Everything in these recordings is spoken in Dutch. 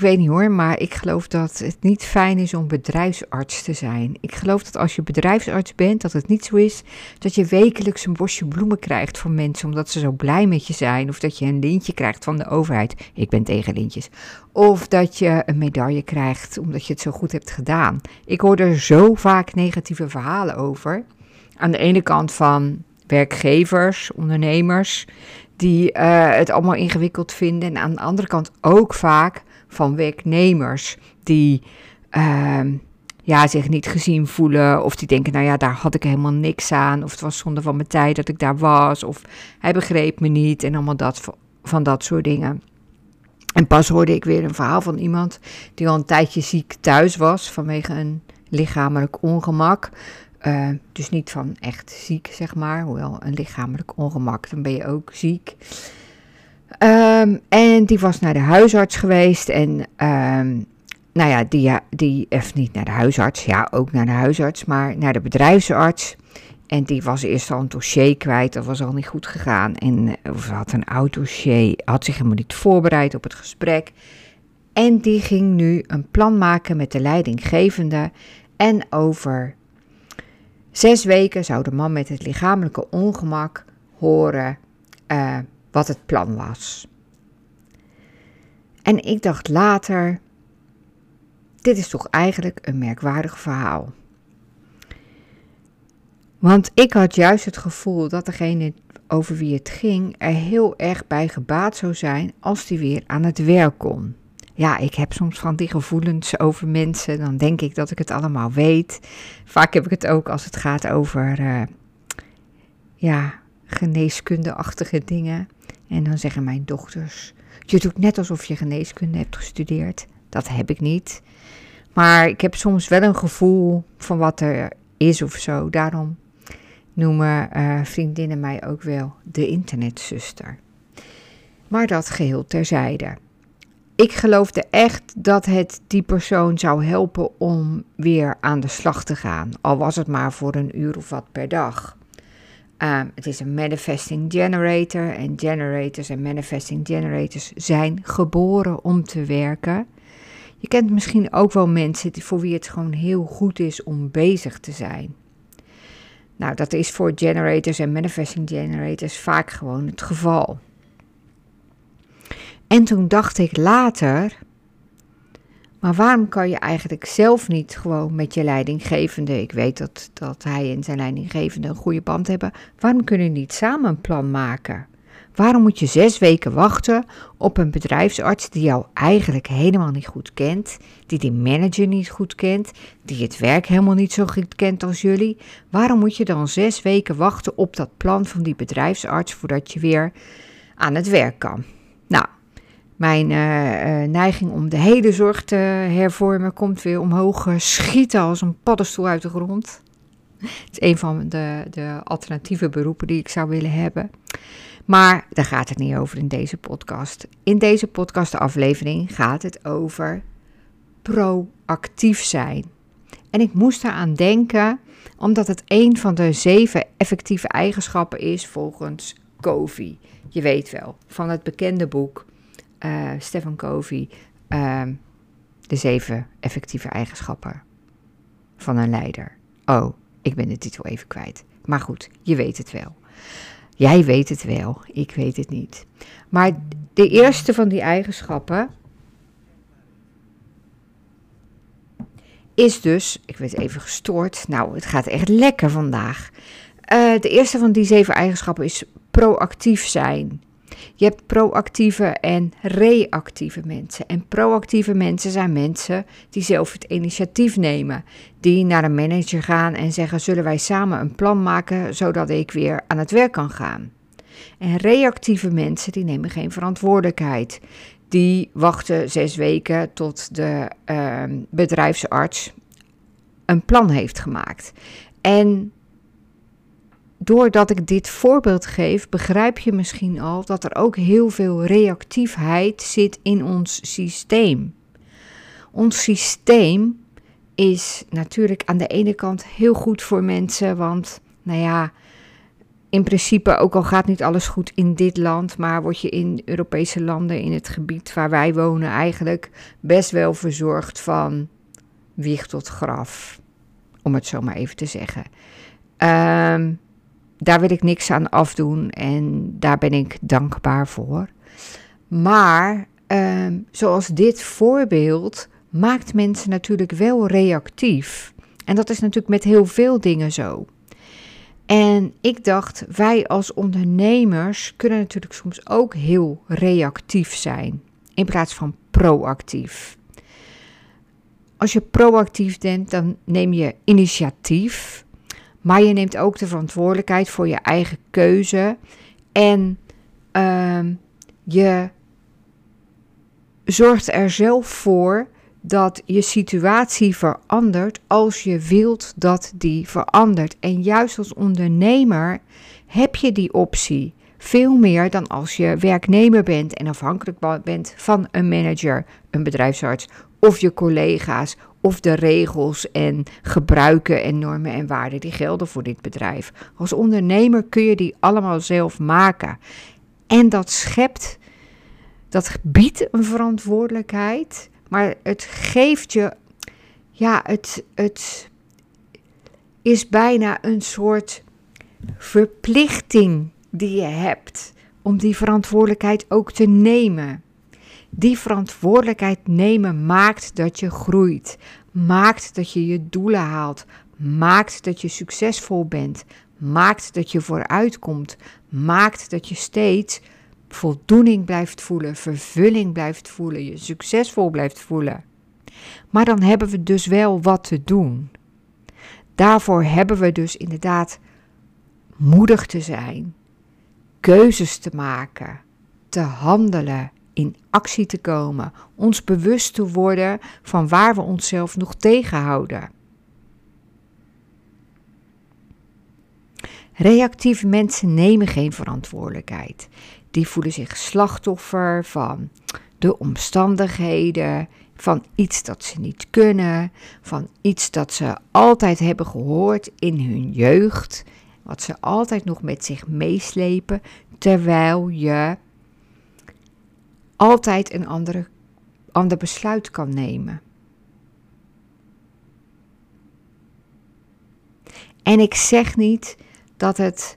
ik weet niet hoor, maar ik geloof dat het niet fijn is om bedrijfsarts te zijn. Ik geloof dat als je bedrijfsarts bent, dat het niet zo is dat je wekelijks een bosje bloemen krijgt van mensen omdat ze zo blij met je zijn. Of dat je een lintje krijgt van de overheid. Ik ben tegen lintjes. Of dat je een medaille krijgt omdat je het zo goed hebt gedaan. Ik hoor er zo vaak negatieve verhalen over. Aan de ene kant van werkgevers, ondernemers, die uh, het allemaal ingewikkeld vinden. En aan de andere kant ook vaak van werknemers die uh, ja, zich niet gezien voelen. Of die denken, nou ja, daar had ik helemaal niks aan. Of het was zonde van mijn tijd dat ik daar was. Of hij begreep me niet. En allemaal dat, van dat soort dingen. En pas hoorde ik weer een verhaal van iemand die al een tijdje ziek thuis was vanwege een lichamelijk ongemak. Uh, dus niet van echt ziek, zeg maar. Hoewel een lichamelijk ongemak, dan ben je ook ziek. Um, en die was naar de huisarts geweest. En um, nou ja, die, die, of niet naar de huisarts, ja, ook naar de huisarts, maar naar de bedrijfsarts. En die was eerst al een dossier kwijt, dat was al niet goed gegaan. En eh, had een oud dossier, had zich helemaal niet voorbereid op het gesprek. En die ging nu een plan maken met de leidinggevende. En over zes weken zou de man met het lichamelijke ongemak horen uh, wat het plan was. En ik dacht later, dit is toch eigenlijk een merkwaardig verhaal. Want ik had juist het gevoel dat degene over wie het ging er heel erg bij gebaat zou zijn als die weer aan het werk kon. Ja, ik heb soms van die gevoelens over mensen, dan denk ik dat ik het allemaal weet. Vaak heb ik het ook als het gaat over, uh, ja, geneeskundeachtige dingen. En dan zeggen mijn dochters: Je doet net alsof je geneeskunde hebt gestudeerd. Dat heb ik niet. Maar ik heb soms wel een gevoel van wat er is of zo. Daarom noemen uh, vriendinnen mij ook wel de internetzuster. Maar dat geheel terzijde. Ik geloofde echt dat het die persoon zou helpen om weer aan de slag te gaan. Al was het maar voor een uur of wat per dag. Um, het is een manifesting generator en generators en manifesting generators zijn geboren om te werken. Je kent misschien ook wel mensen voor wie het gewoon heel goed is om bezig te zijn. Nou, dat is voor generators en manifesting generators vaak gewoon het geval. En toen dacht ik later, maar waarom kan je eigenlijk zelf niet gewoon met je leidinggevende, ik weet dat, dat hij en zijn leidinggevende een goede band hebben, waarom kunnen je niet samen een plan maken? Waarom moet je zes weken wachten op een bedrijfsarts die jou eigenlijk helemaal niet goed kent, die die manager niet goed kent, die het werk helemaal niet zo goed kent als jullie? Waarom moet je dan zes weken wachten op dat plan van die bedrijfsarts voordat je weer aan het werk kan? Nou, mijn uh, neiging om de hele zorg te hervormen komt weer omhoog schieten als een paddenstoel uit de grond. Het is een van de, de alternatieve beroepen die ik zou willen hebben. Maar daar gaat het niet over in deze podcast. In deze podcastaflevering gaat het over proactief zijn. En ik moest eraan denken omdat het een van de zeven effectieve eigenschappen is volgens Covey. Je weet wel, van het bekende boek uh, Stefan Covey, uh, de zeven effectieve eigenschappen van een leider. Oh, ik ben de titel even kwijt. Maar goed, je weet het wel. Jij weet het wel, ik weet het niet. Maar de eerste van die eigenschappen is dus, ik werd even gestoord, nou het gaat echt lekker vandaag. Uh, de eerste van die zeven eigenschappen is proactief zijn. Je hebt proactieve en reactieve mensen. En proactieve mensen zijn mensen die zelf het initiatief nemen. Die naar een manager gaan en zeggen: Zullen wij samen een plan maken zodat ik weer aan het werk kan gaan? En reactieve mensen die nemen geen verantwoordelijkheid. Die wachten zes weken tot de uh, bedrijfsarts een plan heeft gemaakt. En doordat ik dit voorbeeld geef, begrijp je misschien al dat er ook heel veel reactiefheid zit in ons systeem. Ons systeem is natuurlijk aan de ene kant heel goed voor mensen, want nou ja, in principe, ook al gaat niet alles goed in dit land, maar word je in Europese landen, in het gebied waar wij wonen, eigenlijk best wel verzorgd van wieg tot graf. Om het zo maar even te zeggen. Um, daar wil ik niks aan afdoen en daar ben ik dankbaar voor. Maar ehm, zoals dit voorbeeld maakt mensen natuurlijk wel reactief. En dat is natuurlijk met heel veel dingen zo. En ik dacht, wij als ondernemers kunnen natuurlijk soms ook heel reactief zijn in plaats van proactief. Als je proactief bent, dan neem je initiatief maar je neemt ook de verantwoordelijkheid voor je eigen keuze. En uh, je zorgt er zelf voor dat je situatie verandert als je wilt dat die verandert. En juist als ondernemer heb je die optie. Veel meer dan als je werknemer bent en afhankelijk bent van een manager, een bedrijfsarts of je collega's of de regels en gebruiken en normen en waarden die gelden voor dit bedrijf. Als ondernemer kun je die allemaal zelf maken. En dat schept, dat biedt een verantwoordelijkheid, maar het geeft je, ja, het, het is bijna een soort verplichting die je hebt om die verantwoordelijkheid ook te nemen. Die verantwoordelijkheid nemen maakt dat je groeit, maakt dat je je doelen haalt, maakt dat je succesvol bent, maakt dat je vooruitkomt, maakt dat je steeds voldoening blijft voelen, vervulling blijft voelen, je succesvol blijft voelen. Maar dan hebben we dus wel wat te doen. Daarvoor hebben we dus inderdaad moedig te zijn, keuzes te maken, te handelen in actie te komen, ons bewust te worden van waar we onszelf nog tegenhouden. Reactieve mensen nemen geen verantwoordelijkheid. Die voelen zich slachtoffer van de omstandigheden, van iets dat ze niet kunnen, van iets dat ze altijd hebben gehoord in hun jeugd, wat ze altijd nog met zich meeslepen, terwijl je altijd een andere, ander besluit kan nemen. En ik zeg niet dat het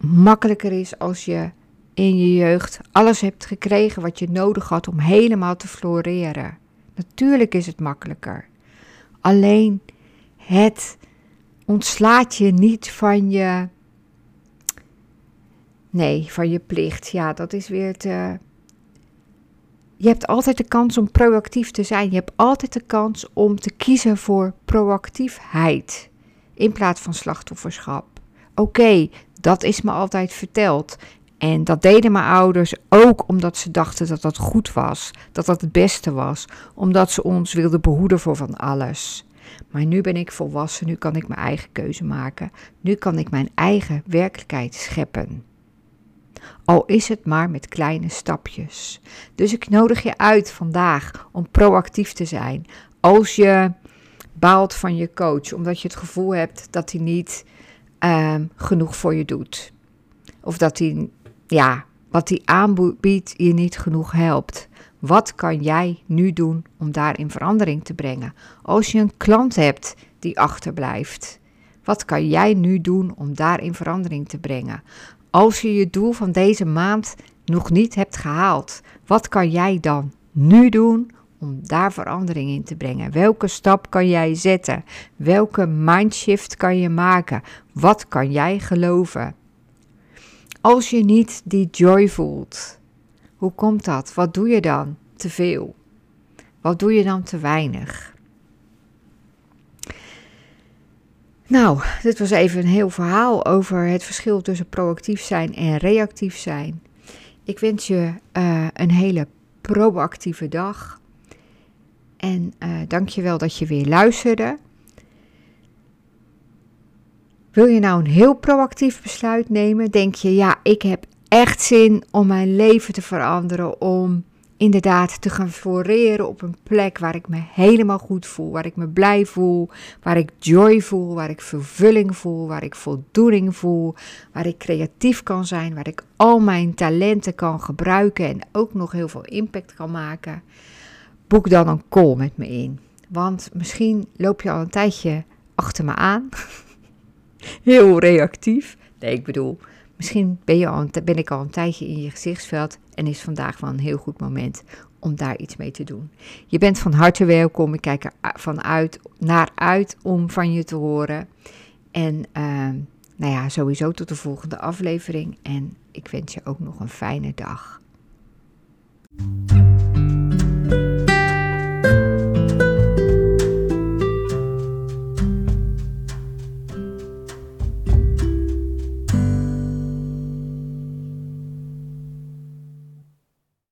makkelijker is als je in je jeugd alles hebt gekregen wat je nodig had om helemaal te floreren. Natuurlijk is het makkelijker. Alleen het ontslaat je niet van je Nee, van je plicht. Ja, dat is weer te. Je hebt altijd de kans om proactief te zijn. Je hebt altijd de kans om te kiezen voor proactiefheid in plaats van slachtofferschap. Oké, dat is me altijd verteld. En dat deden mijn ouders ook omdat ze dachten dat dat goed was, dat dat het beste was, omdat ze ons wilden behoeden voor van alles. Maar nu ben ik volwassen, nu kan ik mijn eigen keuze maken, nu kan ik mijn eigen werkelijkheid scheppen al is het maar met kleine stapjes. Dus ik nodig je uit vandaag om proactief te zijn. Als je baalt van je coach, omdat je het gevoel hebt dat hij niet ehm, genoeg voor je doet. Of dat hij, ja, wat hij aanbiedt je niet genoeg helpt. Wat kan jij nu doen om daarin verandering te brengen? Als je een klant hebt die achterblijft, wat kan jij nu doen om daarin verandering te brengen? Als je je doel van deze maand nog niet hebt gehaald, wat kan jij dan nu doen om daar verandering in te brengen? Welke stap kan jij zetten? Welke mindshift kan je maken? Wat kan jij geloven? Als je niet die joy voelt, hoe komt dat? Wat doe je dan te veel? Wat doe je dan te weinig? Nou, dit was even een heel verhaal over het verschil tussen proactief zijn en reactief zijn. Ik wens je uh, een hele proactieve dag. En uh, dank je wel dat je weer luisterde. Wil je nou een heel proactief besluit nemen? Denk je, ja, ik heb echt zin om mijn leven te veranderen, om inderdaad te gaan floreren op een plek waar ik me helemaal goed voel, waar ik me blij voel, waar ik joy voel, waar ik vervulling voel, waar ik voldoening voel, waar ik creatief kan zijn, waar ik al mijn talenten kan gebruiken en ook nog heel veel impact kan maken. Boek dan een call met me in. Want misschien loop je al een tijdje achter me aan. heel reactief. Nee, ik bedoel, misschien ben, je al ben ik al een tijdje in je gezichtsveld en is vandaag wel een heel goed moment om daar iets mee te doen. Je bent van harte welkom. Ik kijk er vanuit, naar uit om van je te horen. En ehm, nou ja, sowieso tot de volgende aflevering. En ik wens je ook nog een fijne dag.